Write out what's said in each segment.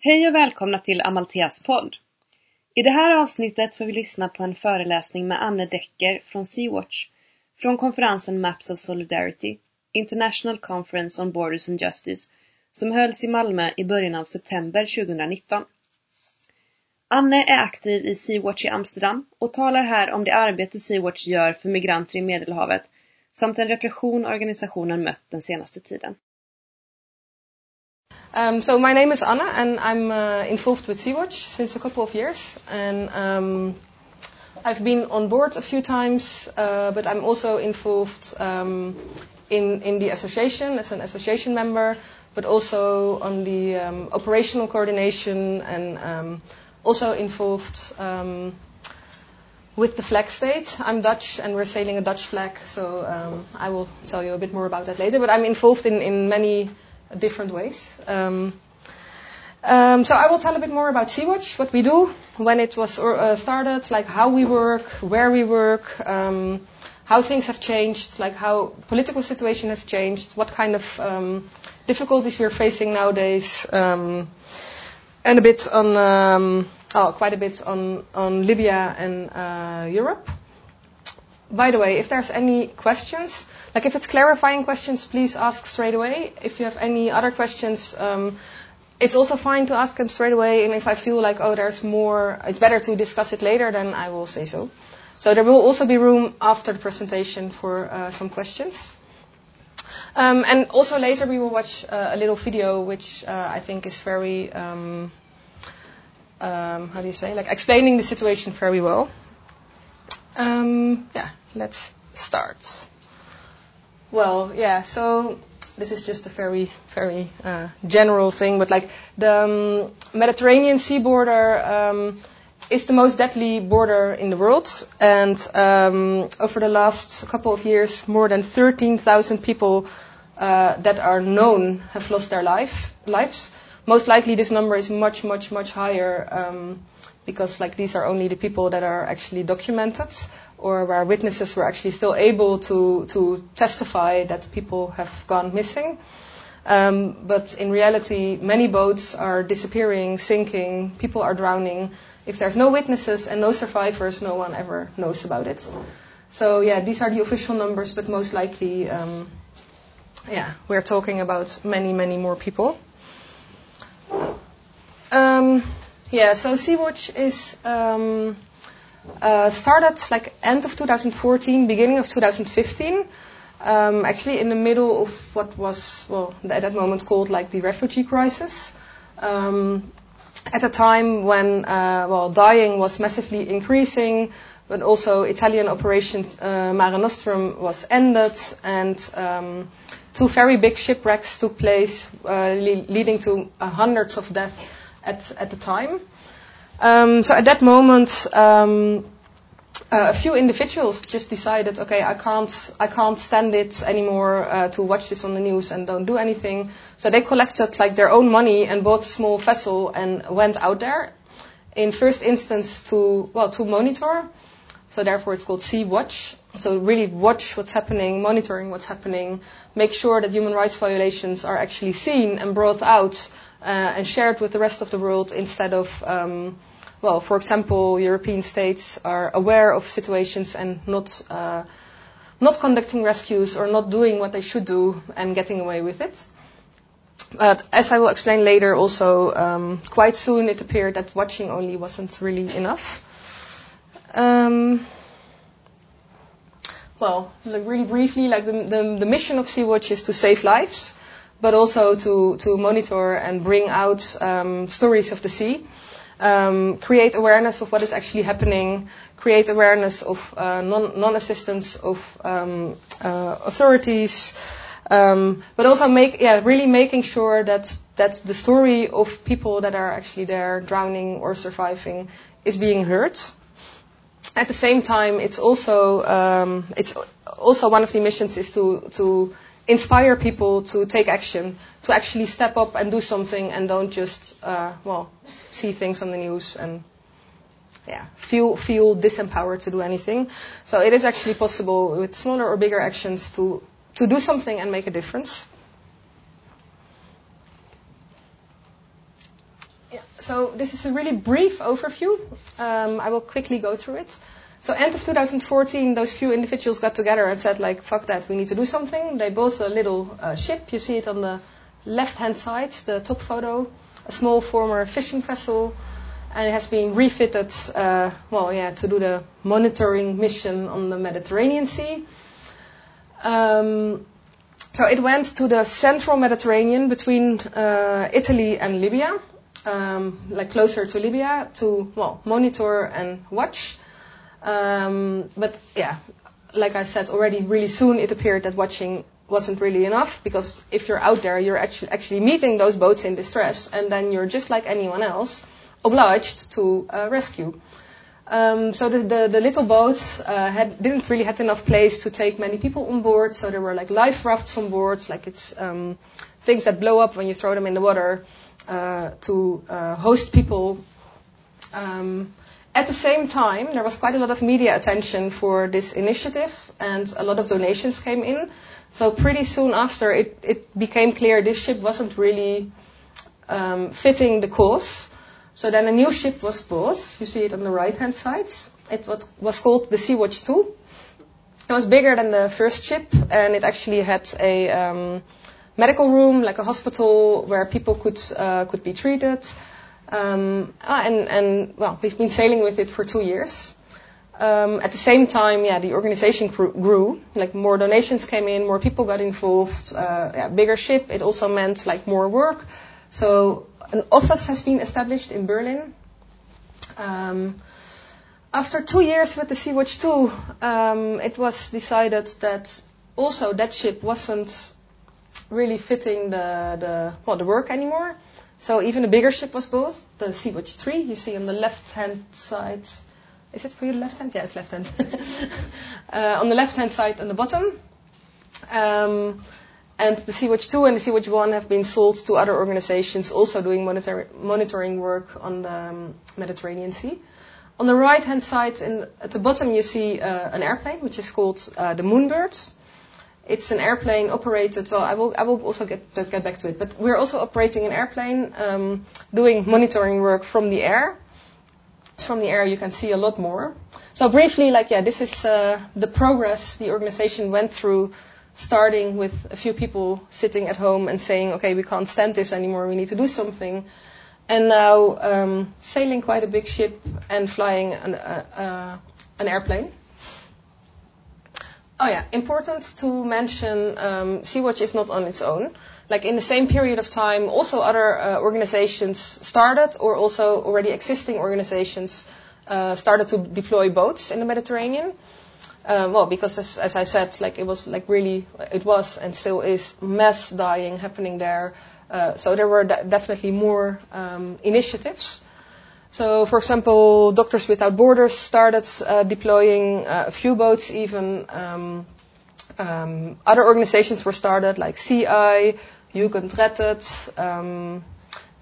Hej och välkomna till Amaltheas podd. I det här avsnittet får vi lyssna på en föreläsning med Anne Decker från Sea-Watch från konferensen Maps of Solidarity, International Conference on Borders and Justice, som hölls i Malmö i början av september 2019. Anne är aktiv i Sea-Watch i Amsterdam och talar här om det arbete Sea-Watch gör för migranter i Medelhavet samt den repression organisationen mött den senaste tiden. Um, so my name is Anna, and I'm uh, involved with Sea-Watch since a couple of years, and um, I've been on board a few times, uh, but I'm also involved um, in in the association as an association member, but also on the um, operational coordination and um, also involved. Um, with the flag state, I'm Dutch and we're sailing a Dutch flag, so I will tell you a bit more about that later. But I'm involved in, in many different ways. Um, um, so I will tell a bit more about Sea-Watch, what we do, when it was uh, started, like how we work, where we work, um, how things have changed, like how political situation has changed, what kind of um, difficulties we're facing nowadays, um, and a bit on, um, oh, quite a bit on, on Libya and uh, Europe. By the way, if there's any questions, like if it's clarifying questions, please ask straight away. If you have any other questions, um, it's also fine to ask them straight away. And if I feel like, oh, there's more, it's better to discuss it later, then I will say so. So there will also be room after the presentation for uh, some questions. Um, and also later we will watch uh, a little video which uh, I think is very, um, um, how do you say, like explaining the situation very well. Um, yeah, let's start. Well, yeah, so this is just a very, very uh, general thing, but like the um, Mediterranean sea border um, is the most deadly border in the world, and um, over the last couple of years, more than 13,000 people uh, that are known have lost their life, lives. Most likely, this number is much, much, much higher um, because like these are only the people that are actually documented or where witnesses were actually still able to, to testify that people have gone missing. Um, but in reality, many boats are disappearing, sinking, people are drowning. If there's no witnesses and no survivors, no one ever knows about it. So yeah, these are the official numbers, but most likely, um, yeah, we're talking about many, many more people. Um, yeah, so Sea-Watch is um, uh, started like end of 2014, beginning of 2015. Um, actually, in the middle of what was, well, at that moment called like the refugee crisis. Um, at a time when, uh, well, dying was massively increasing, but also Italian Operation uh, Mare Nostrum was ended, and um, two very big shipwrecks took place, uh, le- leading to hundreds of deaths at, at the time. Um, so at that moment, um, uh, a few individuals just decided, okay, I can't, I can't stand it anymore uh, to watch this on the news and don't do anything. So they collected like their own money and bought a small vessel and went out there. In first instance, to well, to monitor. So therefore, it's called Sea Watch. So really watch what's happening, monitoring what's happening, make sure that human rights violations are actually seen and brought out uh, and shared with the rest of the world instead of um, well, for example, European states are aware of situations and not uh, not conducting rescues or not doing what they should do and getting away with it. But as I will explain later, also um, quite soon it appeared that watching only wasn't really enough. Um, well, like really briefly, like the, the, the mission of Sea-Watch is to save lives, but also to, to monitor and bring out um, stories of the sea. Um, create awareness of what is actually happening, create awareness of uh, non, non-assistance of um, uh, authorities, um, but also make, yeah, really making sure that that the story of people that are actually there drowning or surviving is being heard. At the same time, it's also um, it's also one of the missions is to to inspire people to take action, to actually step up and do something, and don't just uh, well see things on the news and yeah, feel feel disempowered to do anything. So it is actually possible with smaller or bigger actions to to do something and make a difference. So this is a really brief overview. Um, I will quickly go through it. So end of 2014, those few individuals got together and said like, fuck that, we need to do something. They built a little uh, ship. You see it on the left-hand side, the top photo. A small former fishing vessel. And it has been refitted, uh, well, yeah, to do the monitoring mission on the Mediterranean Sea. Um, so it went to the central Mediterranean between uh, Italy and Libya, um, like closer to Libya, to well monitor and watch. Um, but yeah, like I said already, really soon it appeared that watching wasn't really enough because if you're out there, you're actually actually meeting those boats in distress, and then you're just like anyone else, obliged to uh, rescue. Um, so the, the, the, little boats uh, had, didn't really have enough place to take many people on board. So there were like life rafts on board, like it's um, things that blow up when you throw them in the water to uh, host people. Um, at the same time, there was quite a lot of media attention for this initiative, and a lot of donations came in. So pretty soon after, it, it became clear this ship wasn't really um, fitting the cause. So then a new ship was bought. You see it on the right-hand side. It was called the Sea-Watch 2. It was bigger than the first ship, and it actually had a um, medical room, like a hospital, where people could uh, could be treated. Um, ah, and, and well, we've been sailing with it for two years. Um, at the same time, yeah, the organization grew, Like more donations came in, more people got involved. Uh, yeah, bigger ship. It also meant like more work. So an office has been established in Berlin. Um, after two years with the Sea-Watch 2, um, it was decided that also that ship wasn't really fitting the, the, well, the work anymore. So even a bigger ship was built, the Sea-Watch 3, you see on the left-hand side. Is it for you left hand? Yeah, it's left hand. uh, on the left-hand side on the bottom. Um, and the Sea-Watch 2 and the Sea-Watch 1 have been sold to other organizations also doing monitor- monitoring work on the um, Mediterranean Sea. On the right-hand side, in, at the bottom, you see uh, an airplane, which is called uh, the Moonbird. It's an airplane operated. Well, I will, I will also get, get back to it. But we're also operating an airplane, um, doing monitoring work from the air. From the air, you can see a lot more. So briefly, like, yeah, this is uh, the progress the organization went through starting with a few people sitting at home and saying, okay, we can't stand this anymore, we need to do something. And now um, sailing quite a big ship and flying an, uh, uh, an airplane. Oh yeah, important to mention um, Sea-Watch is not on its own. Like in the same period of time, also other uh, organizations started, or also already existing organizations uh, started to deploy boats in the Mediterranean. Uh, well, because as, as I said, like it was like really, it was and still is mass dying happening there. Uh, so there were de- definitely more um, initiatives. So, for example, Doctors Without Borders started uh, deploying uh, a few boats. Even um, um, other organizations were started, like Sea-Eye, Jugend Rettet, um,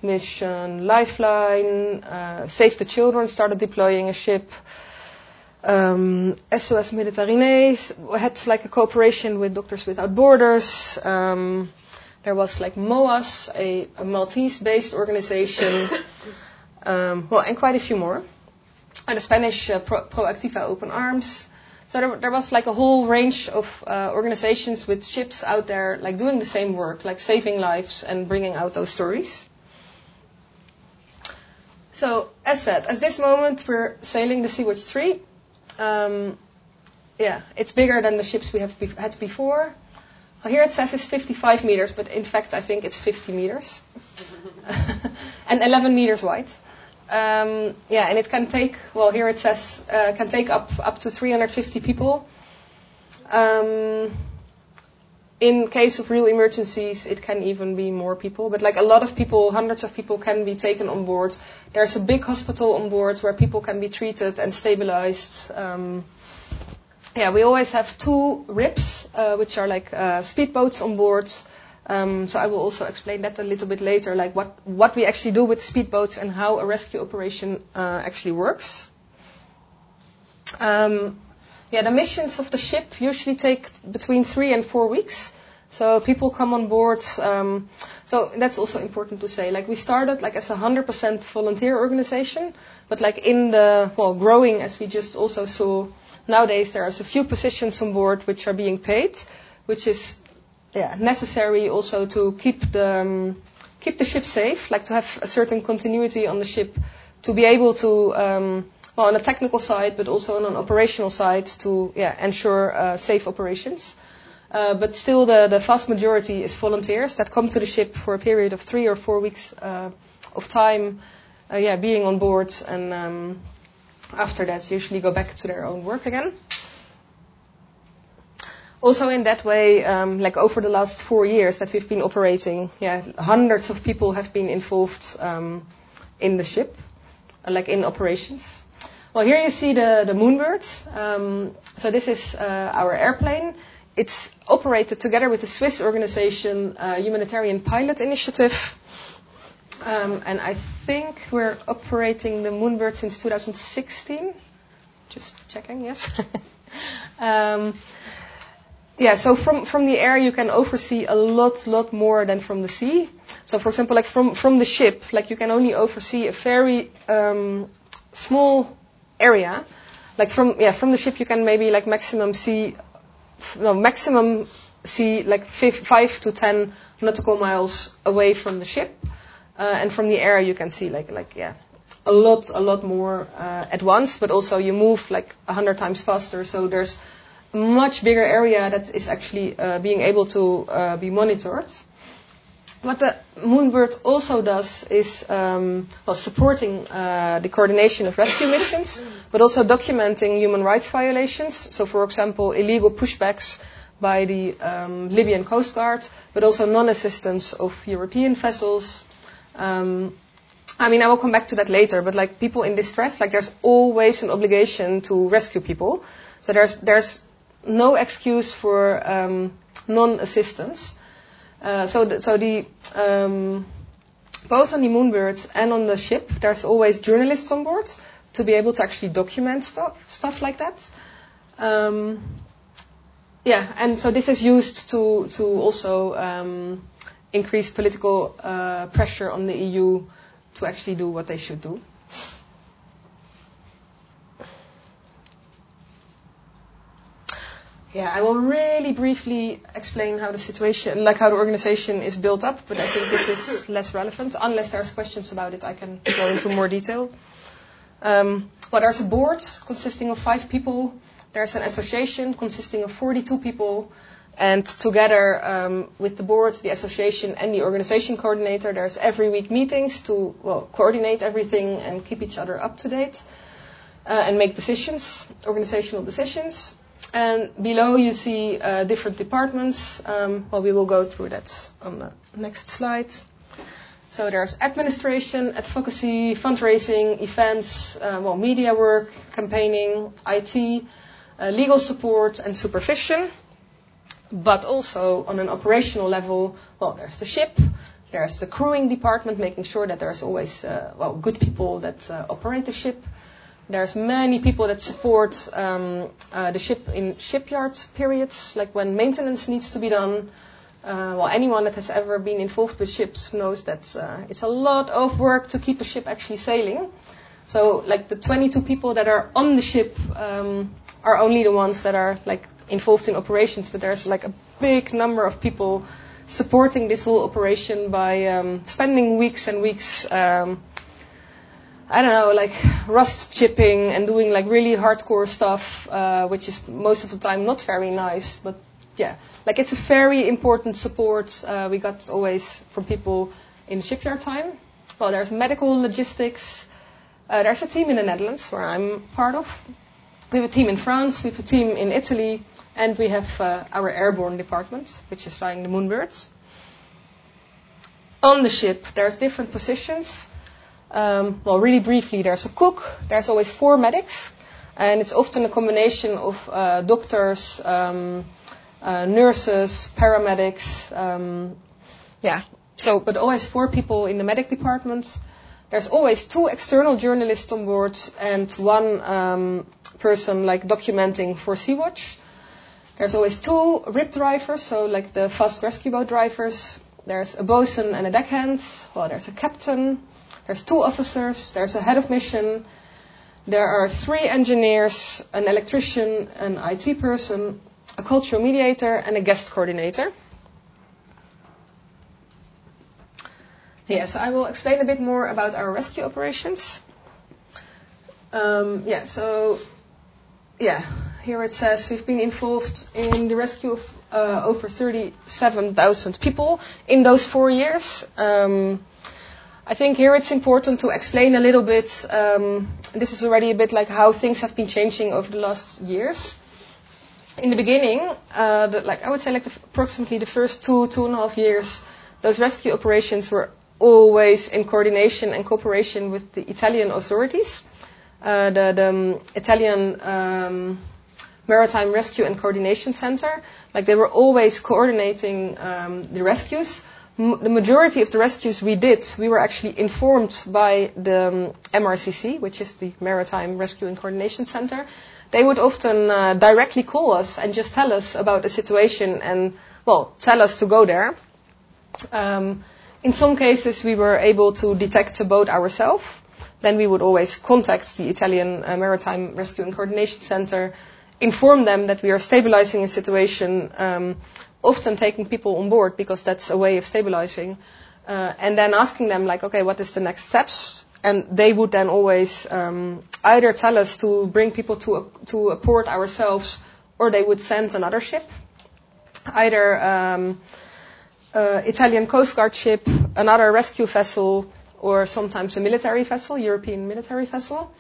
Mission Lifeline, uh, Save the Children started deploying a ship um, SOS Mediterranee had like a cooperation with Doctors Without Borders. Um, there was like MOAS, a, a Maltese-based organization, um, well, and quite a few more. And the Spanish uh, Pro- Proactiva Open Arms. So there, there, was like a whole range of uh, organizations with ships out there, like doing the same work, like saving lives and bringing out those stories. So, as said, at this moment we're sailing the Sea-Watch 3, um, yeah, it's bigger than the ships we have had before. Well, here it says it's 55 meters, but in fact I think it's 50 meters and 11 meters wide. Um, yeah, and it can take well here it says uh, can take up up to 350 people. Um, in case of real emergencies, it can even be more people. But like a lot of people, hundreds of people can be taken on board. There's a big hospital on board where people can be treated and stabilized. Um, yeah, we always have two RIBs, uh, which are like uh, speedboats on board. Um, so I will also explain that a little bit later, like what, what we actually do with speedboats and how a rescue operation uh, actually works. Um, yeah, the missions of the ship usually take between three and four weeks. So people come on board. Um, so that's also important to say. Like we started like as a 100% volunteer organization, but like in the well growing as we just also saw nowadays, there are a few positions on board which are being paid, which is yeah necessary also to keep the um, keep the ship safe, like to have a certain continuity on the ship, to be able to um, well, on a technical side, but also on an operational side to yeah, ensure uh, safe operations. Uh, but still, the, the vast majority is volunteers that come to the ship for a period of three or four weeks uh, of time, uh, yeah, being on board, and um, after that, usually go back to their own work again. Also, in that way, um, like over the last four years that we've been operating, yeah, hundreds of people have been involved um, in the ship, like in operations. Well, here you see the the Moonbird. Um, so this is uh, our airplane it's operated together with the Swiss organization uh, Humanitarian Pilot Initiative. And I think we're operating the Moonbird since 2016. Just checking, yes. yeah, so from, from the air you can oversee a lot, lot more than from the sea. So for example, like from, from the ship, like you can only oversee a very um, small area. Like from yeah, from the ship you can maybe like maximum see no, maximum see like five to ten nautical miles away from the ship, uh, and from the air you can see like like yeah, a lot a lot more uh, at once. But also you move like a hundred times faster, so there's much bigger area that is actually uh, being able to uh, be monitored. What the Moonbird also does is um, well, supporting uh, the coordination of rescue missions, but also documenting human rights violations. So, for example, illegal pushbacks by the um, Libyan Coast Guard, but also non-assistance of European vessels. Um, I mean, I will come back to that later, but like people in distress, like there's always an obligation to rescue people. So there's there's no excuse for um, non-assistance. Uh, so, the, so the um, both on the Moonbirds and on the ship, there's always journalists on board to be able to actually document stuff, stuff like that. Um, yeah, and so this is used to to also um, increase political uh, pressure on the EU to actually do what they should do. Yeah, I will really briefly explain how the situation, like how the organization is built up, but I think this is less relevant. Unless there's questions about it, I can go into more detail. Um, well, there's a board consisting of five people. There's an association consisting of 42 people. And together um, with the board, the association, and the organization coordinator, there's every week meetings to well coordinate everything and keep each other up to date uh, and make decisions, organizational decisions. And below you see uh, different departments. Um, well, we will go through that on the next slide. So there's administration, advocacy, fundraising, events, uh, well, media work, campaigning, IT, uh, legal support, and supervision. But also on an operational level, well, there's the ship, there's the crewing department, making sure that there's always uh, well good people that uh, operate the ship. There's many people that support um, uh, the ship in shipyard periods, like when maintenance needs to be done. Uh, well, anyone that has ever been involved with ships knows that uh, it's a lot of work to keep a ship actually sailing. So, like the 22 people that are on the ship um, are only the ones that are like involved in operations, but there's like a big number of people supporting this whole operation by um, spending weeks and weeks um, I don't know, like rust chipping and doing like really hardcore stuff, uh, which is most of the time not very nice. But yeah, like it's a very important support uh, we got always from people in shipyard time. Well, there's medical logistics. Uh, there's a team in the Netherlands where I'm part of. We have a team in France, we have a team in Italy, and we have uh, our airborne department, which is flying the Moonbirds. On the ship, there's different positions. Um, well, really briefly, there's a cook, there's always four medics, and it's often a combination of uh, doctors, um, uh, nurses, paramedics, um, yeah. So, but always four people in the medic department. There's always two external journalists on board and one um, person like documenting for Sea-Watch. There's always two RIB drivers, so like the fast rescue boat drivers. There's a bosun and a deckhand. Well, there's a captain. There's two officers. There's a head of mission. There are three engineers, an electrician, an IT person, a cultural mediator, and a guest coordinator. Yeah, so I will explain a bit more about our rescue operations. Um, yeah, so yeah, here it says we've been involved in the rescue of uh, over 37,000 people in those four years. Um, I think here it's important to explain a little bit. Um, this is already a bit like how things have been changing over the last years. In the beginning, uh, the, like I would say, like the, approximately the first two two and a half years, those rescue operations were always in coordination and cooperation with the Italian authorities. Uh, the, the um, Italian um, Maritime Rescue and Coordination Center, like they were always coordinating um, the rescues. The majority of the rescues we did, we were actually informed by the MRCC, which is the Maritime Rescue and Coordination Center. They would often uh, directly call us and just tell us about the situation and, well, tell us to go there. Um, in some cases, we were able to detect a boat ourselves. Then we would always contact the Italian uh, Maritime Rescue and Coordination Center, inform them that we are stabilizing a situation, um, often taking people on board because that's a way of stabilizing, uh, and then asking them like, okay, what is the next steps? And they would then always um, either tell us to bring people to a, to a port ourselves, or they would send another ship. Either um, uh, Italian Coast Guard ship, another rescue vessel, or sometimes a military vessel, European military vessel.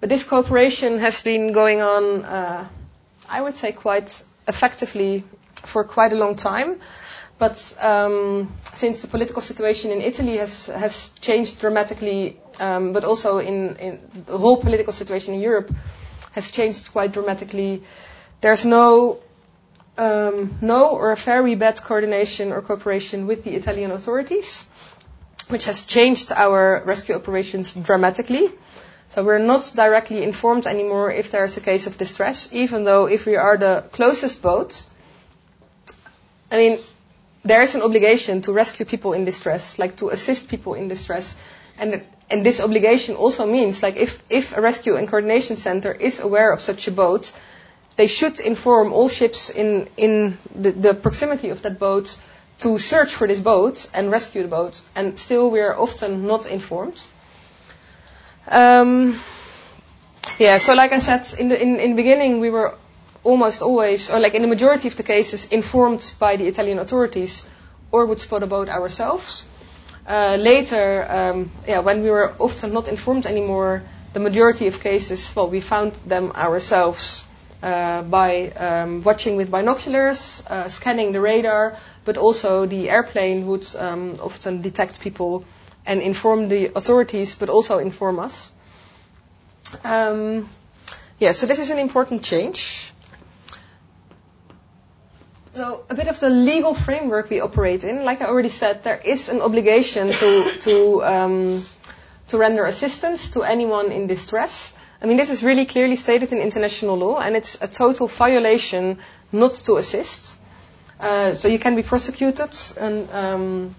But this cooperation has been going on, uh, I would say, quite effectively for quite a long time. But um, since the political situation in Italy has has changed dramatically, um, but also in, in the whole political situation in Europe has changed quite dramatically, there's no um, no or very bad coordination or cooperation with the Italian authorities, which has changed our rescue operations dramatically. So we're not directly informed anymore if there is a case of distress, even though if we are the closest boat, I mean, there is an obligation to rescue people in distress, like to assist people in distress. And, and this obligation also means, like, if, if a rescue and coordination center is aware of such a boat, they should inform all ships in, in the, the proximity of that boat to search for this boat and rescue the boat. And still, we are often not informed. Um, yeah, so like I said, in the, in, in the beginning, we were almost always, or like in the majority of the cases, informed by the Italian authorities or would spot a boat ourselves. Uh, later, um, yeah, when we were often not informed anymore, the majority of cases, well, we found them ourselves uh, by um, watching with binoculars, uh, scanning the radar, but also the airplane would um, often detect people and inform the authorities, but also inform us. Um, yeah, so this is an important change. So a bit of the legal framework we operate in, like I already said, there is an obligation to to um, to render assistance to anyone in distress. I mean, this is really clearly stated in international law, and it's a total violation not to assist. Uh, so you can be prosecuted, and um,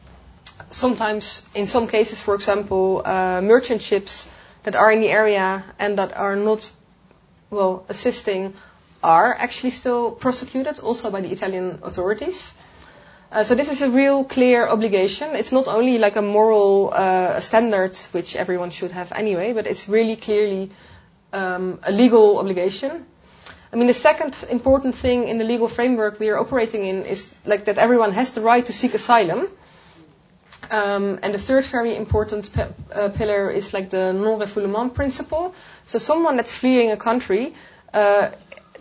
sometimes, in some cases, for example, uh, merchant ships that are in the area and that are not, well, assisting are actually still prosecuted, also by the Italian authorities. Uh, so this is a real clear obligation. It's not only like a moral uh, standard which everyone should have anyway, but it's really clearly um, a legal obligation. I mean, the second important thing in the legal framework we are operating in is like that everyone has the right to seek asylum. Um, and the third very important p- uh, pillar is like the non-refoulement principle. So someone that's fleeing a country, uh,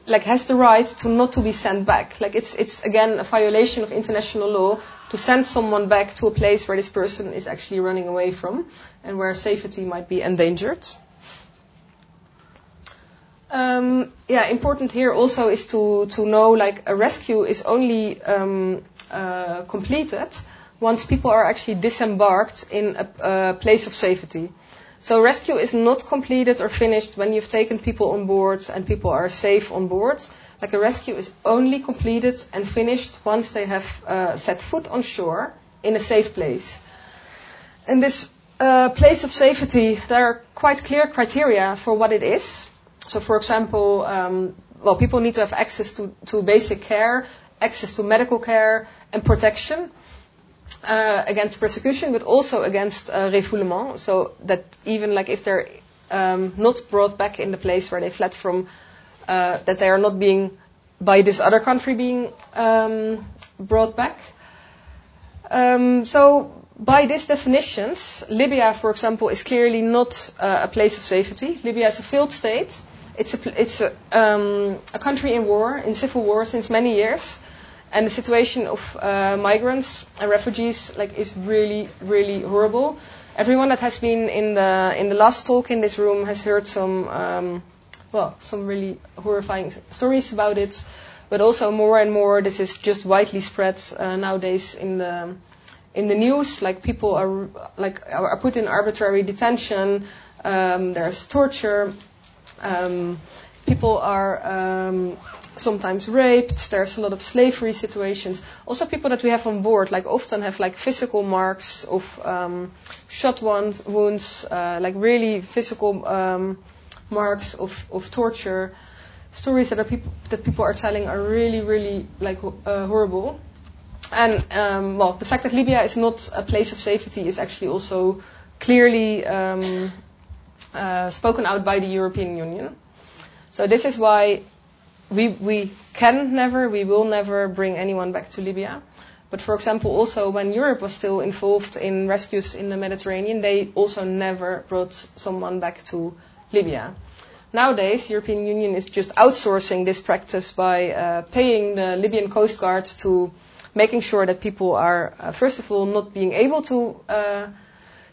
like has the right to not to be sent back. Like it's it's again a violation of international law to send someone back to a place where this person is actually running away from and where safety might be endangered. Um, yeah, important here also is to, to know like a rescue is only um, uh, completed once people are actually disembarked in a, a place of safety. So rescue is not completed or finished when you've taken people on board and people are safe on board, like a rescue is only completed and finished once they have uh, set foot on shore in a safe place. In this uh, place of safety, there are quite clear criteria for what it is. So, for example, um, well, people need to have access to, to basic care, access to medical care, and protection uh, against persecution, but also against uh, refoulement. So that even like if they're um, not brought back in the place where they fled from, uh, that they are not being by this other country being um, brought back. Um, so by these definitions, Libya, for example, is clearly not uh, a place of safety. Libya is a failed state. It's a, it's a, um, a country in war, in civil war since many years, and the situation of uh, migrants and refugees like is really, really horrible. Everyone that has been in the in the last talk in this room has heard some, um, well, some really horrifying stories about it, but also more and more this is just widely spread uh, nowadays in the in the news, like people are like are put in arbitrary detention. Um, there's torture. Um, people are um, sometimes raped. There's a lot of slavery situations. Also, people that we have on board, like often have like physical marks of um, shot wounds, wounds uh, like really physical um, marks of, of torture. Stories that are people that people are telling are really, really like uh, horrible. And um, well, the fact that Libya is not a place of safety is actually also clearly um, uh, spoken out by the European Union. So this is why we we can never, we will never bring anyone back to Libya. But for example, also when Europe was still involved in rescues in the Mediterranean, they also never brought someone back to Libya. Nowadays, European Union is just outsourcing this practice by uh, paying the Libyan Coast guards to making sure that people are, uh, first of all, not being able to uh,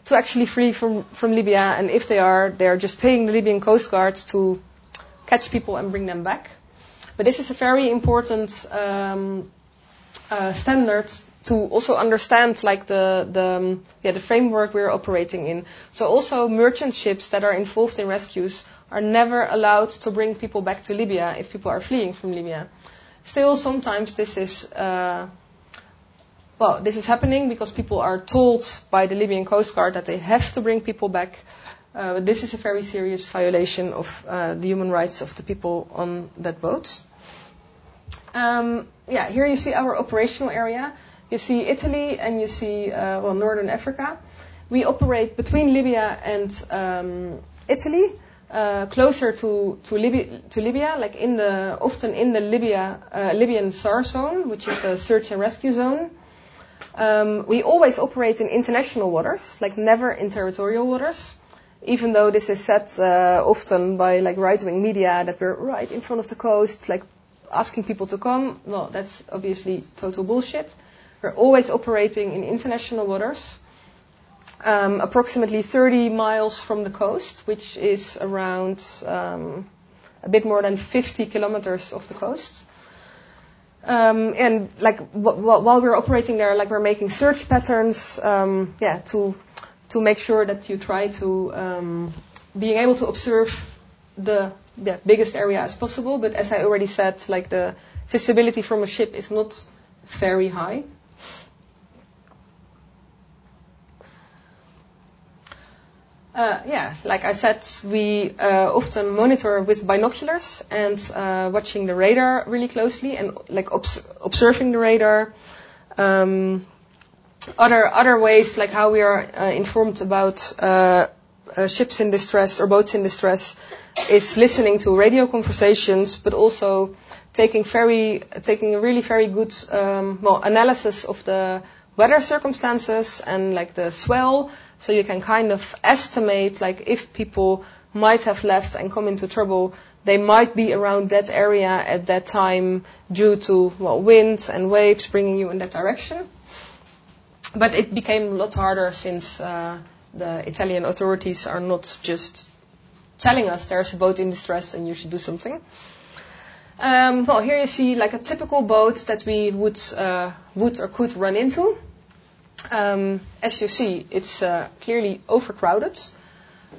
to actually flee from, from Libya, and if they are, they are just paying the Libyan coast guards to catch people and bring them back. But this is a very important um, uh, standard to also understand like the the um, yeah the framework we're operating in. So also merchant ships that are involved in rescues are never allowed to bring people back to Libya if people are fleeing from Libya. Still, sometimes this is uh, well, this is happening because people are told by the Libyan Coast Guard that they have to bring people back. Uh, this is a very serious violation of uh, the human rights of the people on that boat. Um, yeah, here you see our operational area. You see Italy and you see uh, well Northern Africa. We operate between Libya and um, Italy, uh, closer to to Libya, to Libya, like in the often in the Libya uh, Libyan SAR zone, which is the search and rescue zone. Um, we always operate in international waters, like never in territorial waters. Even though this is said uh, often by like right-wing media that we're right in front of the coast, like asking people to come. Well, that's obviously total bullshit. We're always operating in international waters, um, approximately 30 miles from the coast, which is around um, a bit more than 50 kilometers of the coast. Um, and like w- w- while we're operating there, like we're making search patterns, um, yeah, to to make sure that you try to um, being able to observe the yeah, biggest area as possible. But as I already said, like the visibility from a ship is not very high. Uh, yeah, like I said, we uh, often monitor with binoculars and uh, watching the radar really closely and like obs- observing the radar. Um, other other ways, like how we are uh, informed about uh, uh, ships in distress or boats in distress, is listening to radio conversations, but also taking very taking a really very good um, well analysis of the weather circumstances and like the swell so you can kind of estimate, like, if people might have left and come into trouble, they might be around that area at that time due to, well, winds and waves bringing you in that direction. But it became a lot harder since uh, the Italian authorities are not just telling us there's a boat in distress and you should do something. Um, well, here you see like a typical boat that we would uh, would or could run into. Um, as you see, it's uh, clearly overcrowded.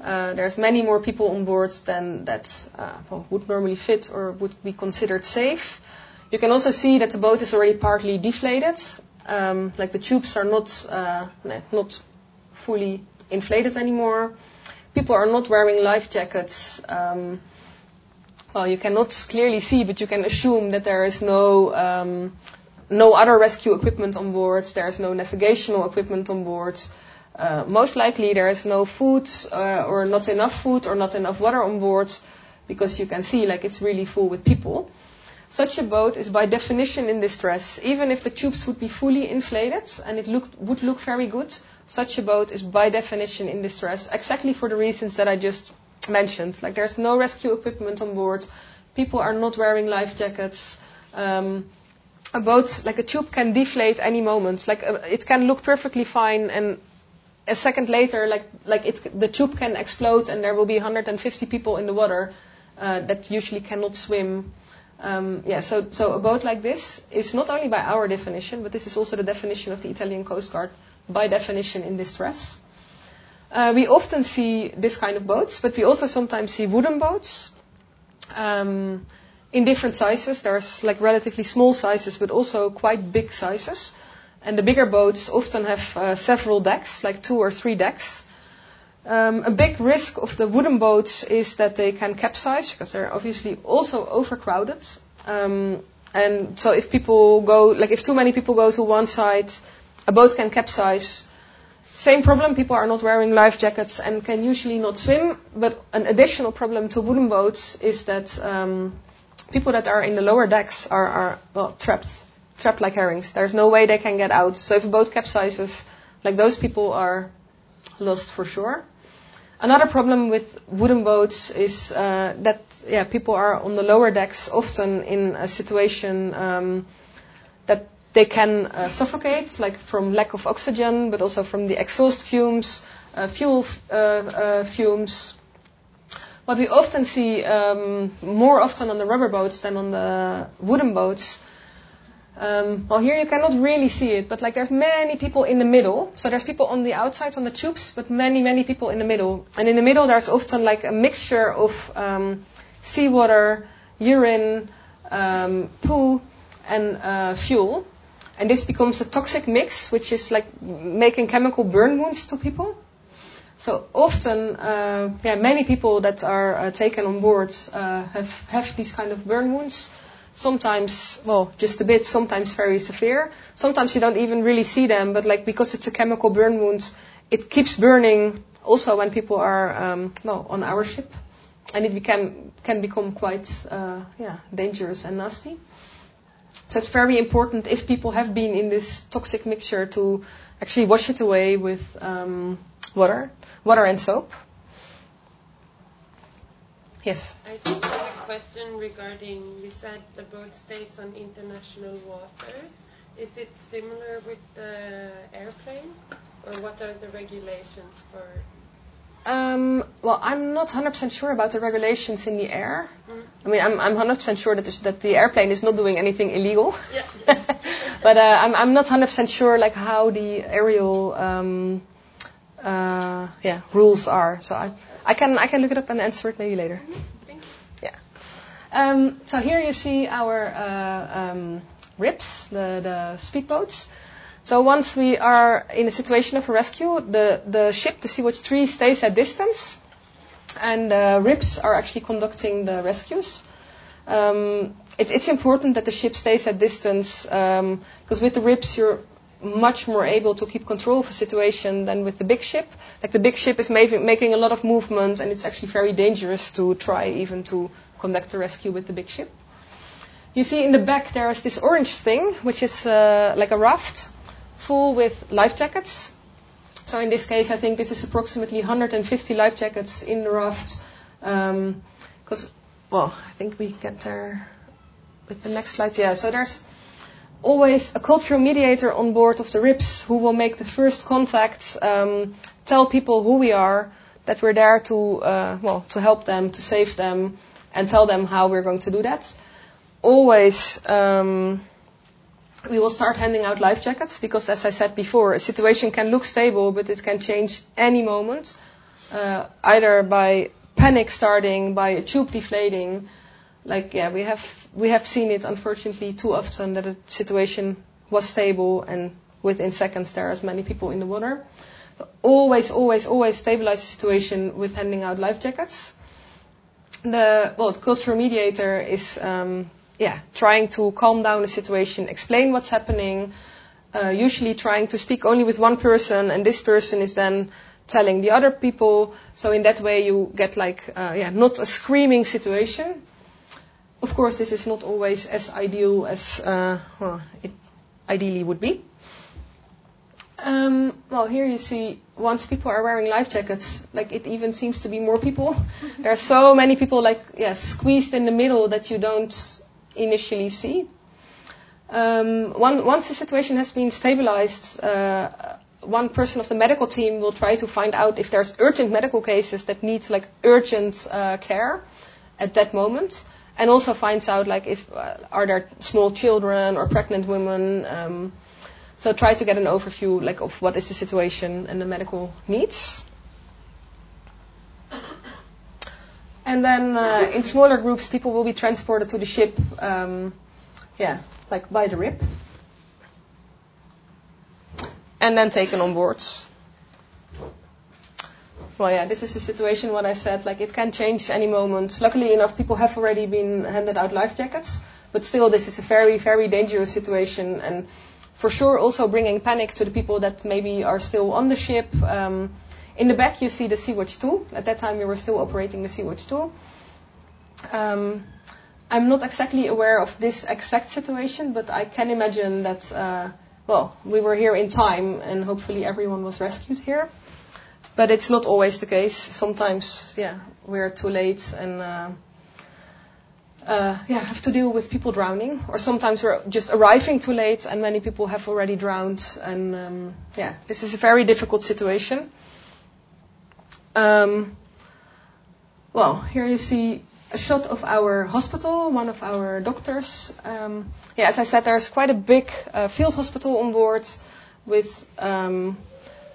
Uh, there's many more people on board than that uh, well, would normally fit or would be considered safe. You can also see that the boat is already partly deflated. Um, like the tubes are not uh, not fully inflated anymore. People are not wearing life jackets. Um, well, you cannot clearly see, but you can assume that there is no um, no other rescue equipment on board. There is no navigational equipment on board. Uh, most likely there is no food uh, or not enough food or not enough water on board because you can see like it's really full with people. Such a boat is by definition in distress. Even if the tubes would be fully inflated and it looked, would look very good, such a boat is by definition in distress exactly for the reasons that I just mentioned. Like there's no rescue equipment on board, people are not wearing life jackets. Um, a boat, like a tube, can deflate any moment. Like uh, it can look perfectly fine, and a second later, like like it, the tube can explode, and there will be 150 people in the water uh, that usually cannot swim. Um, yeah, so so a boat like this is not only by our definition, but this is also the definition of the Italian Coast Guard by definition in distress. Uh, we often see this kind of boats, but we also sometimes see wooden boats. Um, in different sizes. There's like relatively small sizes, but also quite big sizes. And the bigger boats often have uh, several decks, like two or three decks. Um, a big risk of the wooden boats is that they can capsize because they're obviously also overcrowded. Um, and so if people go, like if too many people go to one side, a boat can capsize. Same problem, people are not wearing life jackets and can usually not swim. But an additional problem to wooden boats is that um, people that are in the lower decks are, are well, trapped, trapped like herrings. There's no way they can get out. So if a boat capsizes, like those people are lost for sure. Another problem with wooden boats is uh, that yeah, people are on the lower decks often in a situation um, that they can uh, suffocate, like from lack of oxygen, but also from the exhaust fumes, uh, fuel uh, uh, fumes, what we often see um, more often on the rubber boats than on the wooden boats. Um, well, here you cannot really see it, but like there's many people in the middle. So there's people on the outside on the tubes, but many, many people in the middle. And in the middle, there's often like a mixture of um, seawater, urine, um, poo, and uh, fuel. And this becomes a toxic mix, which is like making chemical burn wounds to people. So often, uh, yeah, many people that are uh, taken on board uh, have have these kind of burn wounds. Sometimes, well, just a bit. Sometimes very severe. Sometimes you don't even really see them, but like because it's a chemical burn wound, it keeps burning. Also, when people are um, well on our ship, and it became can become quite uh, yeah dangerous and nasty. So it's very important if people have been in this toxic mixture to actually wash it away with um, water water and soap. Yes. I think I have a question regarding you said the boat stays on international waters. Is it similar with the airplane, or what are the regulations for? Um, well, I'm not 100% sure about the regulations in the air. Mm. I mean, I'm, I'm 100% sure that, that the airplane is not doing anything illegal. Yeah. but uh, I'm, I'm not 100% sure like how the aerial um, uh, yeah rules are. So I I can I can look it up and answer it maybe later. Thank you. Um, so here you see our uh, um, RIBS, the the speedboats. So once we are in a situation of a rescue, the the ship, the Sea-Watch 3, stays at distance, and the RIBS are actually conducting the rescues. Um, it, it's important that the ship stays at distance because um, with the RIBS you're much more able to keep control of a situation than with the big ship. Like the big ship is ma- making a lot of movement, and it's actually very dangerous to try even to conduct the rescue with the big ship. You see in the back there is this orange thing, which is uh, like a raft full with life jackets. So in this case, I think this is approximately 150 life jackets in the raft. Because, um, well, I think we get there with the next slide. Yeah, so there's always a cultural mediator on board of the RIBS who will make the first contact, um, tell people who we are, that we're there to, uh, well, to help them, to save them, and tell them how we're going to do that. Always, um, we will start handing out life jackets because, as I said before, a situation can look stable, but it can change any moment. uh, either by panic starting, by a tube deflating. Like, yeah, we have we have seen it unfortunately too often that a situation was stable and within seconds there are as many people in the water. So always, always, always stabilize the situation with handing out life jackets. The well, the cultural mediator is um, yeah trying to calm down the situation, explain what's happening. Uh, usually trying to speak only with one person, and this person is then telling the other people. So in that way, you get like uh, yeah not a screaming situation. Of course, this is not always as ideal as uh, it ideally would be. Um, well, here you see once people are wearing life jackets, like it even seems to be more people. there are so many people like yeah squeezed in the middle that you don't initially see. Um, one, once the situation has been stabilized, uh, one person of the medical team will try to find out if there's urgent medical cases that need like urgent uh, care at that moment, and also finds out like if uh, are there small children or pregnant women. Um, so try to get an overview like of what is the situation and the medical needs. And then uh, in smaller groups, people will be transported to the ship, um, yeah, like by the RIB, and then taken on board. Well, yeah, this is the situation. What I said, like it can change any moment. Luckily enough, people have already been handed out life jackets, but still, this is a very, very dangerous situation, and for sure also bringing panic to the people that maybe are still on the ship. Um, in the back, you see the Sea-Watch 2. At that time, we were still operating the Sea-Watch 2. Um, I'm not exactly aware of this exact situation, but I can imagine that, uh, well, we were here in time and hopefully everyone was rescued here. But it's not always the case. Sometimes, yeah, we're too late and uh, uh, yeah, have to deal with people drowning, or sometimes we're just arriving too late and many people have already drowned. And um, yeah, this is a very difficult situation. Um, well, here you see a shot of our hospital, one of our doctors. Um, yeah, as I said, there's quite a big uh, field hospital on board with um,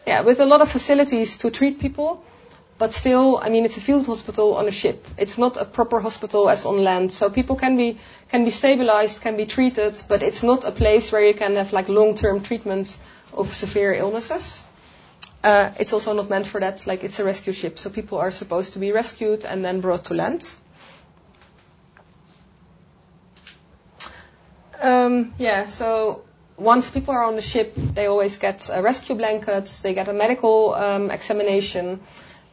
yeah with a lot of facilities to treat people. But still, I mean, it's a field hospital on a ship. It's not a proper hospital as on land. So people can be can be stabilized, can be treated, but it's not a place where you can have like long-term treatment of severe illnesses. Uh, it's also not meant for that. Like it's a rescue ship, so people are supposed to be rescued and then brought to land. Um, yeah, so once people are on the ship, they always get a rescue blanket, they get a medical um, examination,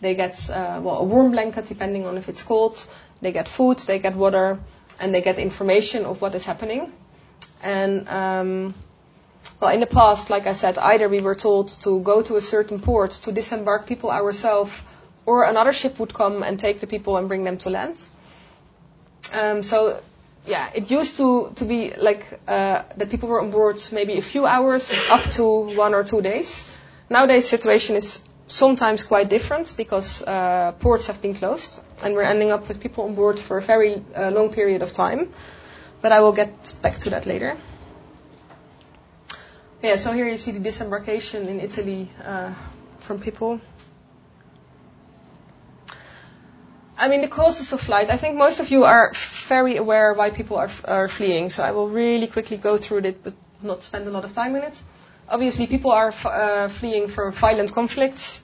they get uh, well, a warm blanket depending on if it's cold. They get food, they get water, and they get information of what is happening. And um, well, in the past, like I said, either we were told to go to a certain port to disembark people ourselves, or another ship would come and take the people and bring them to land. Um, so yeah, it used to, to be like uh, that people were on board maybe a few hours up to one or two days. Nowadays, situation is sometimes quite different because uh, ports have been closed and we're ending up with people on board for a very uh, long period of time. But I will get back to that later. Yeah, so here you see the disembarkation in Italy uh, from people. I mean, the causes of flight. I think most of you are very aware why people are, are fleeing. So I will really quickly go through it, but not spend a lot of time in it. Obviously, people are uh, fleeing for violent conflicts,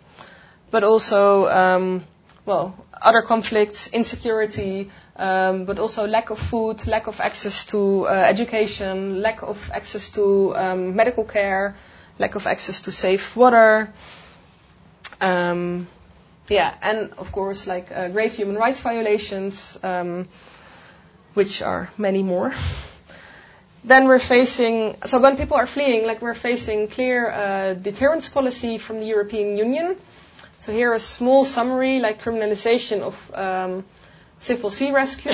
but also, um, well, other conflicts, insecurity, um, but also lack of food, lack of access to uh, education, lack of access to um, medical care, lack of access to safe water. Um, yeah, and of course, like uh, grave human rights violations, um, which are many more. then we're facing, so when people are fleeing, like we're facing clear uh, deterrence policy from the European Union. So here a small summary, like criminalization of um, civil sea rescue.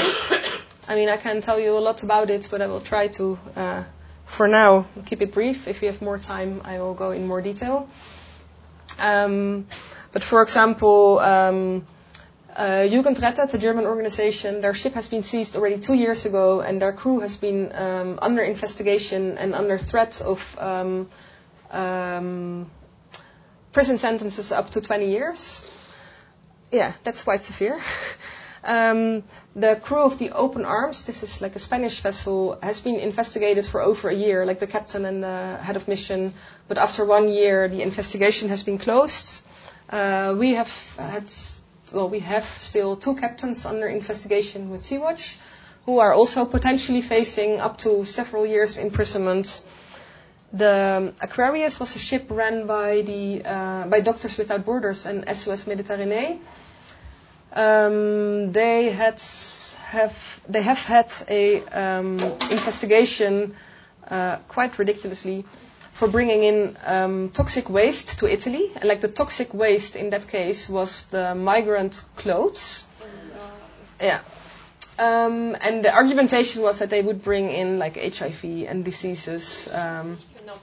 I mean, I can tell you a lot about it, but I will try to, uh, for now, keep it brief. If we have more time, I will go in more detail. Um, but for example, um, uh, Jugendrettet, the German organization, their ship has been seized already two years ago, and their crew has been um, under investigation and under threat of um, um, prison sentences up to 20 years. yeah, that's quite severe. um, the crew of the Open Arms, this is like a Spanish vessel, has been investigated for over a year, like the captain and the head of mission. But after one year, the investigation has been closed. Uh, we have had, well, we have still two captains under investigation with Sea-Watch, who are also potentially facing up to several years imprisonment. The Aquarius was a ship ran by the uh, by Doctors Without Borders and SOS Méditerranée. Um, they had have they have had a um, investigation uh, quite ridiculously for bringing in um, toxic waste to Italy. And like the toxic waste in that case was the migrant clothes. Yeah. Um, and the argumentation was that they would bring in like HIV and diseases. Um,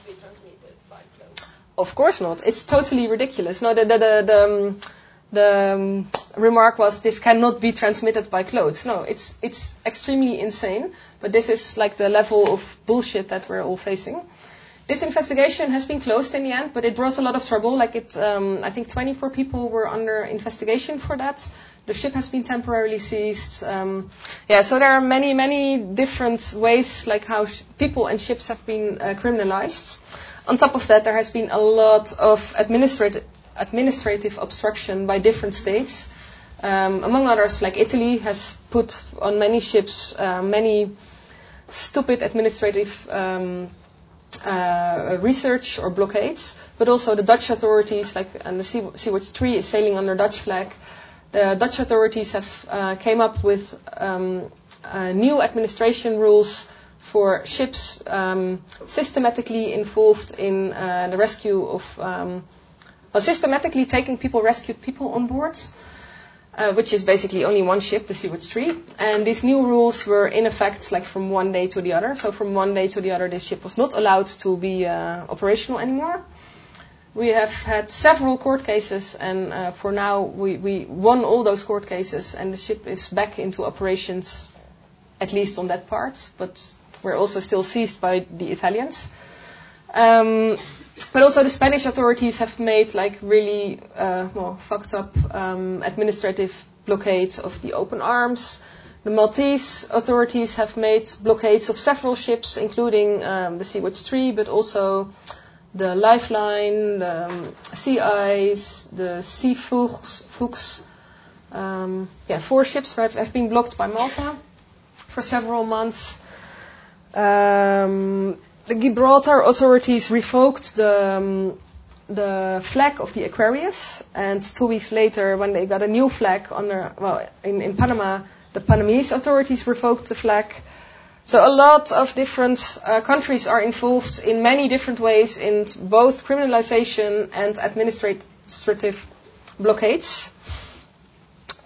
be transmitted by clothes. of course not. It's totally ridiculous. No, the the the, the, um, the um, remark was this cannot be transmitted by clothes. No, it's it's extremely insane. But this is like the level of bullshit that we're all facing. This investigation has been closed in the end, but it brought a lot of trouble. Like it, um, I think 24 people were under investigation for that. The ship has been temporarily seized. Um, yeah, so there are many, many different ways, like how sh- people and ships have been uh, criminalized. On top of that, there has been a lot of administrative administrative obstruction by different states. Um, among others, like Italy has put on many ships uh, many stupid administrative um, uh, research or blockades, but also the Dutch authorities, like and the Sea, Sea-Watch 3 is sailing under Dutch flag. The Dutch authorities have uh, came up with um, uh, new administration rules for ships um, systematically involved in uh, the rescue of, um, well, systematically taking people, rescued people on boards uh, which is basically only one ship, the Sea-Watch 3. And these new rules were in effect like from one day to the other. So from one day to the other, this ship was not allowed to be uh, operational anymore. We have had several court cases, and uh, for now we, we won all those court cases, and the ship is back into operations, at least on that part. But we're also still seized by the Italians. Um, but also the Spanish authorities have made like really uh, well fucked up um, administrative blockades of the open arms. The Maltese authorities have made blockades of several ships, including um, the Sea-Watch 3, but also the Lifeline, the um, Sea-Eye's, the Seefuchs. Um, yeah, four ships have, have been blocked by Malta for several months. Um, the Gibraltar authorities revoked the um, the flag of the Aquarius, and two weeks later, when they got a new flag under well in, in Panama, the Panamese authorities revoked the flag. So a lot of different uh, countries are involved in many different ways in both criminalization and administrative blockades.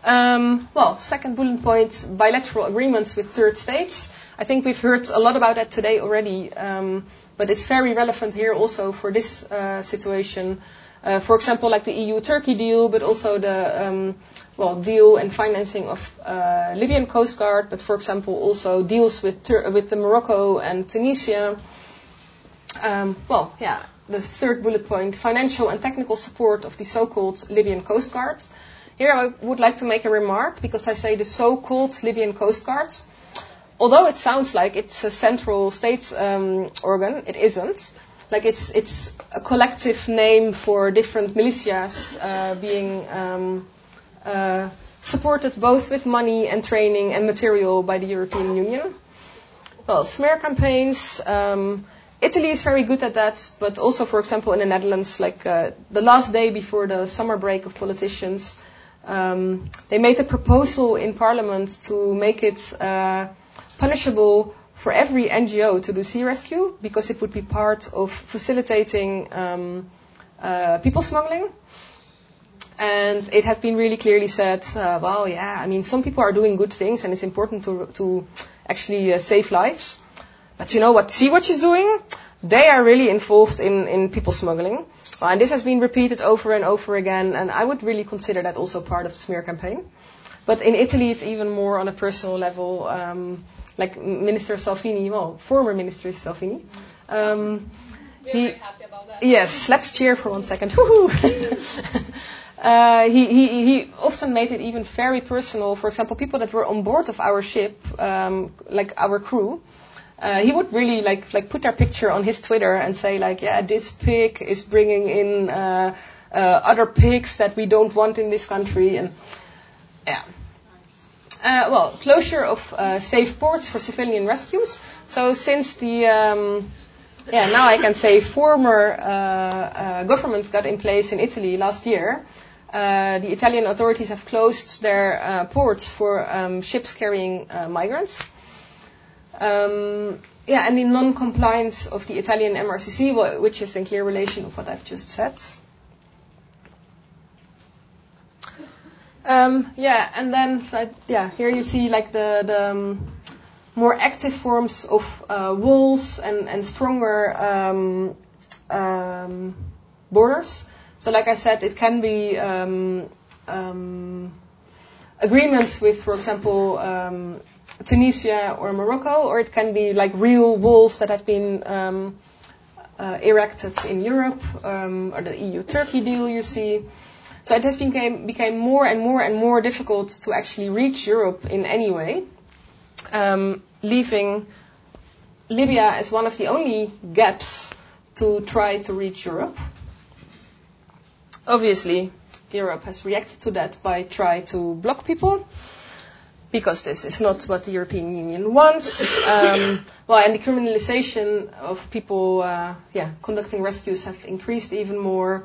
Um, well, second bullet point, bilateral agreements with third states. I think we've heard a lot about that today already, um, but it's very relevant here also for this uh, situation. Uh, for example, like the EU-Turkey deal, but also the um, well deal and financing of uh, Libyan Coast Guard, but for example also deals with Tur- with the Morocco and Tunisia. Um, well, yeah, the third bullet point: financial and technical support of the so-called Libyan Coast Guards. Here I would like to make a remark because I say the so-called Libyan Coast Guards although it sounds like it's a central state um, organ, it isn't. Like it's it's a collective name for different militias uh, being um, uh, supported both with money and training and material by the European Union. Well, smear campaigns. Um, Italy is very good at that, but also, for example, in the Netherlands, like uh, the last day before the summer break of politicians, um, they made a proposal in Parliament to make it uh, punishable for every NGO to do sea rescue because it would be part of facilitating um, uh, people smuggling. And it had been really clearly said, uh, well, yeah, I mean, some people are doing good things and it's important to, to actually uh, save lives. But you know what Sea-Watch is doing? They are really involved in, in people smuggling. Well, and this has been repeated over and over again, and I would really consider that also part of the smear campaign. But in Italy, it's even more on a personal level. Um, like Minister Salvini, well, former Minister Salvini. Um, We're very happy about that. Yes, let's cheer for one second. uh, he, he, he often made it even very personal. For example, people that were on board of our ship, um, like our crew, uh, he would really like like put their picture on his Twitter and say like, yeah, this pig is bringing in uh, uh, other pigs that we don't want in this country, and yeah. Uh, well, closure of uh, safe ports for civilian rescues. So since the um, yeah now I can say former government got in place in Italy last year, the Italian authorities have closed their ports for um, ships carrying migrants. Um, yeah, and the non-compliance of the Italian MRCC, which is in clear relation of what I've just said. Um, yeah, and then yeah, here you see like the the um, more active forms of uh, walls and and stronger um, um borders. So, like I said, it can be um, um, agreements with, for example, Tunisia or Morocco, or it can be like real walls that have been uh, erected in Europe, or the EU-Turkey deal you see. So it has became, became more and more and more difficult to actually reach Europe in any way, um, leaving Libya as one of the only gaps to try to reach Europe. Obviously, Europe has reacted to that by trying to block people because this is not what the European Union wants. Um, well, and the criminalization of people, uh, yeah, conducting rescues have increased even more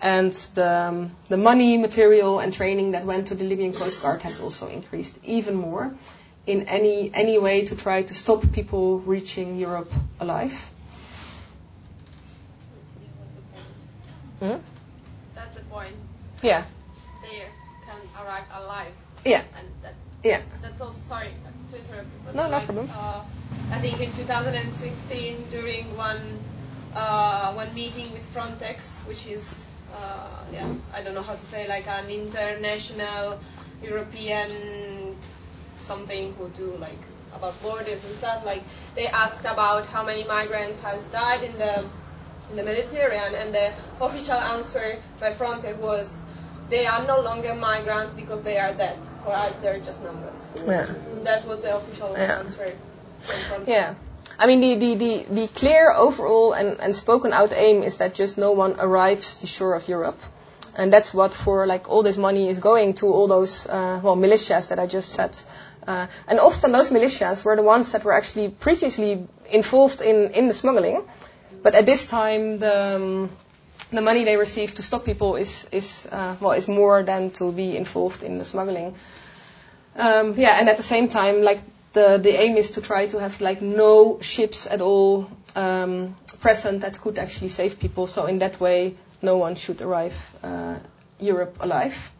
and the, um, the money, material, and training that went to the Libyan Coast Guard has also increased even more in any, any way to try to stop people reaching Europe alive. Hmm? That's the point. Yeah. They can arrive alive. Yeah. And that, yeah. That's also, sorry to interrupt. no, like, no problem. Uh, I think in 2016, during one, uh, one meeting with Frontex, which is uh, yeah, I don't know how to say, like an international European something who do like about borders and stuff. Like they asked about how many migrants has died in the in the Mediterranean, and the official answer by Frontex was they are no longer migrants because they are dead. For us, they're just numbers. Yeah. So that was the official yeah. answer. Yeah. I mean, the, the, the, the clear overall and, and spoken out aim is that just no one arrives the shore of Europe. And that's what for like all this money is going to all those, uh, well, militias that I just said. Uh, and often those militias were the ones that were actually previously involved in, in the smuggling. But at this time, the, um, the money they receive to stop people is, is, uh, well, is more than to be involved in the smuggling. Um, yeah, and at the same time, like the, the aim is to try to have like no ships at all um, present that could actually save people. So in that way, no one should arrive uh, Europe alive.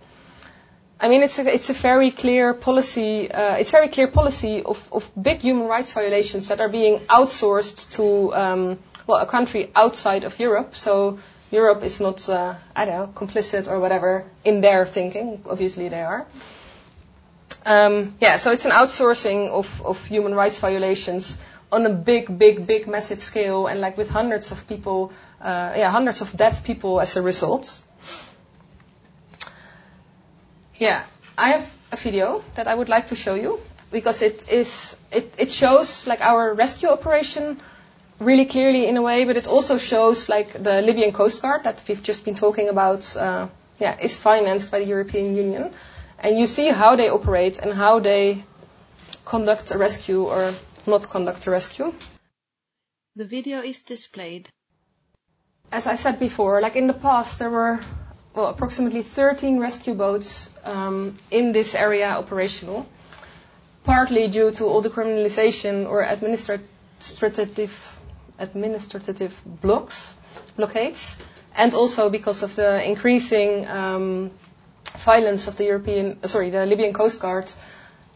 I mean, it's a, it's a very clear policy. Uh, it's very clear policy of, of big human rights violations that are being outsourced to um, well a country outside of Europe. So Europe is not uh, I don't know complicit or whatever in their thinking. Obviously, they are. Um, yeah, so it's an outsourcing of, of human rights violations on a big, big, big, massive scale, and like with hundreds of people, uh, yeah, hundreds of dead people as a result. Yeah, I have a video that I would like to show you because it is it, it shows like our rescue operation really clearly in a way, but it also shows like the Libyan Coast Guard that we've just been talking about. Uh, yeah, is financed by the European Union and you see how they operate and how they conduct a rescue or not conduct a rescue. The video is displayed. As I said before, like in the past, there were well, approximately 13 rescue boats um, in this area operational, partly due to all the criminalization or administrative administrative blocks, blockades, and also because of the increasing um, violence of the European, uh, sorry, the Libyan Coast Guard,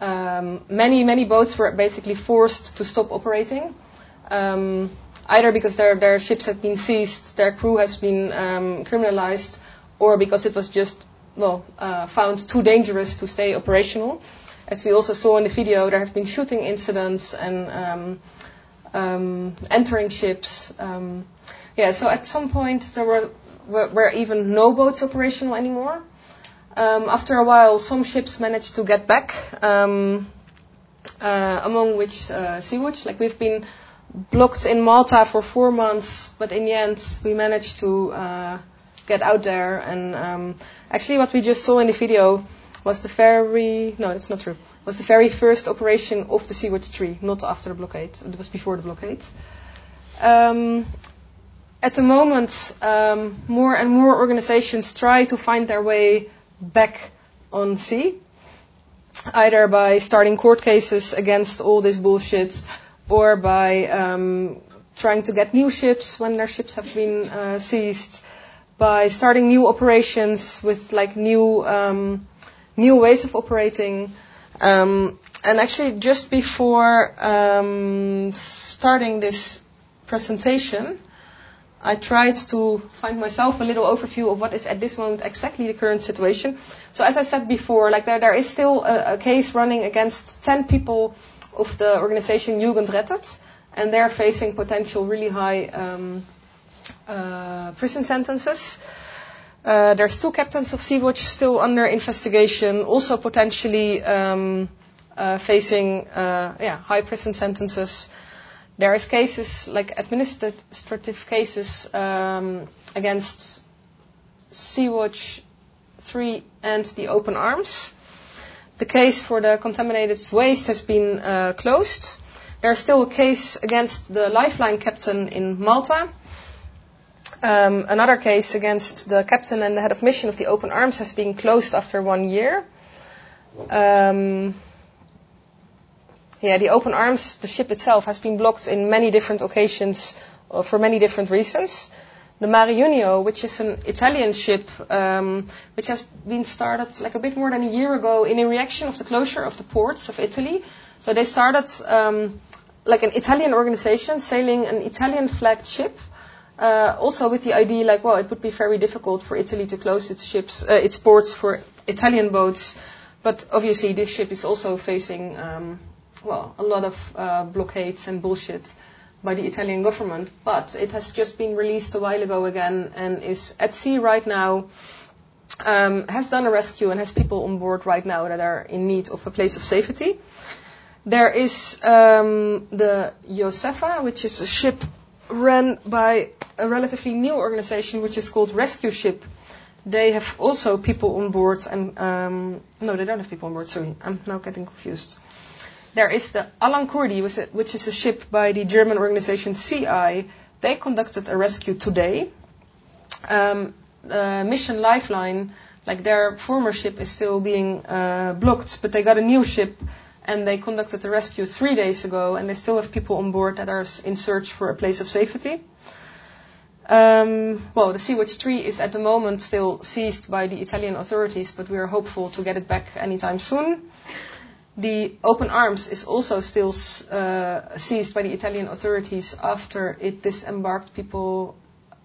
um, many, many boats were basically forced to stop operating. Um, either because their, their ships had been seized, their crew has been um, criminalized, or because it was just, well, uh, found too dangerous to stay operational. As we also saw in the video, there have been shooting incidents and um, um, entering ships. Um, yeah, so at some point there were were, were even no boats operational anymore. Um, after a while, some ships managed to get back, um, uh, among which uh, Sea-Watch. Like we've been blocked in Malta for four months, but in the end, we managed to uh, get out there. And um, actually, what we just saw in the video was the very no, that's not true. Was the very first operation of the Sea-Watch 3, not after the blockade. It was before the blockade. Um, at the moment, um, more and more organizations try to find their way back on sea, either by starting court cases against all this bullshit, or by um, trying to get new ships when their ships have been uh, seized, by starting new operations with like new um, new ways of operating. Um, and actually, just before um, starting this presentation, I tried to find myself a little overview of what is at this moment exactly the current situation. So as I said before, like there, there is still a, a case running against 10 people of the organization Jugendrettet, and they're facing potential really high um, uh, prison sentences. Uh, there's two captains of Sea-Watch still under investigation, also potentially um, uh, facing uh, yeah, high prison sentences. There is cases like administrative cases um, against Sea-Watch 3 and the Open Arms. The case for the contaminated waste has been uh, closed. There's still a case against the Lifeline captain in Malta. Um, another case against the captain and the head of mission of the Open Arms has been closed after one year. Um, yeah, the Open Arms, the ship itself, has been blocked in many different occasions uh, for many different reasons. The Mare Jonio, which is an Italian ship, um, which has been started like a bit more than a year ago in a reaction of the closure of the ports of Italy. So they started um, like an Italian organization sailing an Italian flagged ship. Uh, also with the idea like, well, it would be very difficult for Italy to close its ships, uh, its ports for Italian boats. But obviously this ship is also facing um, well, a lot of uh, blockades and bullshit by the Italian government, but it has just been released a while ago again and is at sea right now. Um, has done a rescue and has people on board right now that are in need of a place of safety. There is um, the Josefa, which is a ship run by a relatively new organization which is called RESQSHIP. They have also people on board, and um, no, they don't have people on board. Sorry, I'm now getting confused. There is the Alan Kurdi, which is a ship by the German organization Sea-Eye. They conducted a rescue today. Um, uh, Mission Lifeline, like their former ship is still being uh, blocked, but they got a new ship and they conducted a rescue three days ago, and they still have people on board that are in search for a place of safety. Um, well, the Sea-Watch 3 is at the moment still seized by the Italian authorities, but we are hopeful to get it back anytime soon. The Open Arms is also still uh, seized by the Italian authorities after it disembarked people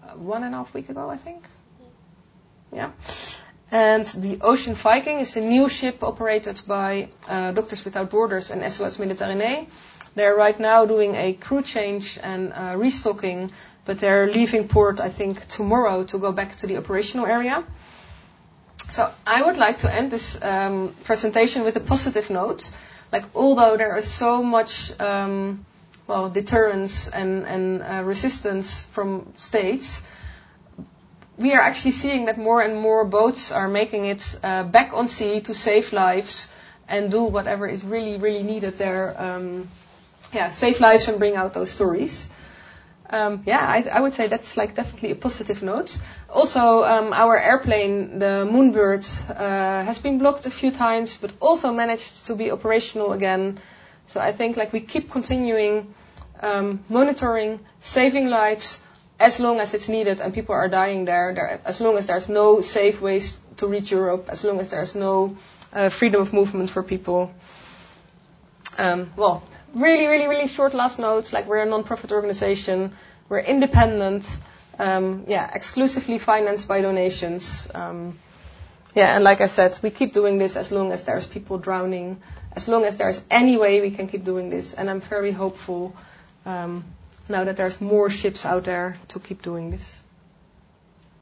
uh, one and a half week ago, I think. Yeah. And the Ocean Viking is a new ship operated by uh, Doctors Without Borders and SOS Méditerranée. They're right now doing a crew change and uh, restocking, but they're leaving port, I think, tomorrow to go back to the operational area. So I would like to end this um, presentation with a positive note. Like although there is so much um, well deterrence and, and uh, resistance from states, we are actually seeing that more and more boats are making it uh, back on sea to save lives and do whatever is really really needed there. Um, yeah, save lives and bring out those stories um, yeah, I, I, would say that's like definitely a positive note. Also, um, our airplane, the Moonbird, uh, has been blocked a few times, but also managed to be operational again. So I think like we keep continuing um, monitoring, saving lives as long as it's needed and people are dying there, there, as long as there's no safe ways to reach Europe, as long as there's no uh, freedom of movement for people. Um, well, really, really, really short last note. Like we're a non-profit organization. We're independent. Um, yeah, exclusively financed by donations. Um, yeah, and like I said, we keep doing this as long as there's people drowning, as long as there's any way we can keep doing this. And I'm very hopeful um, now that there's more ships out there to keep doing this.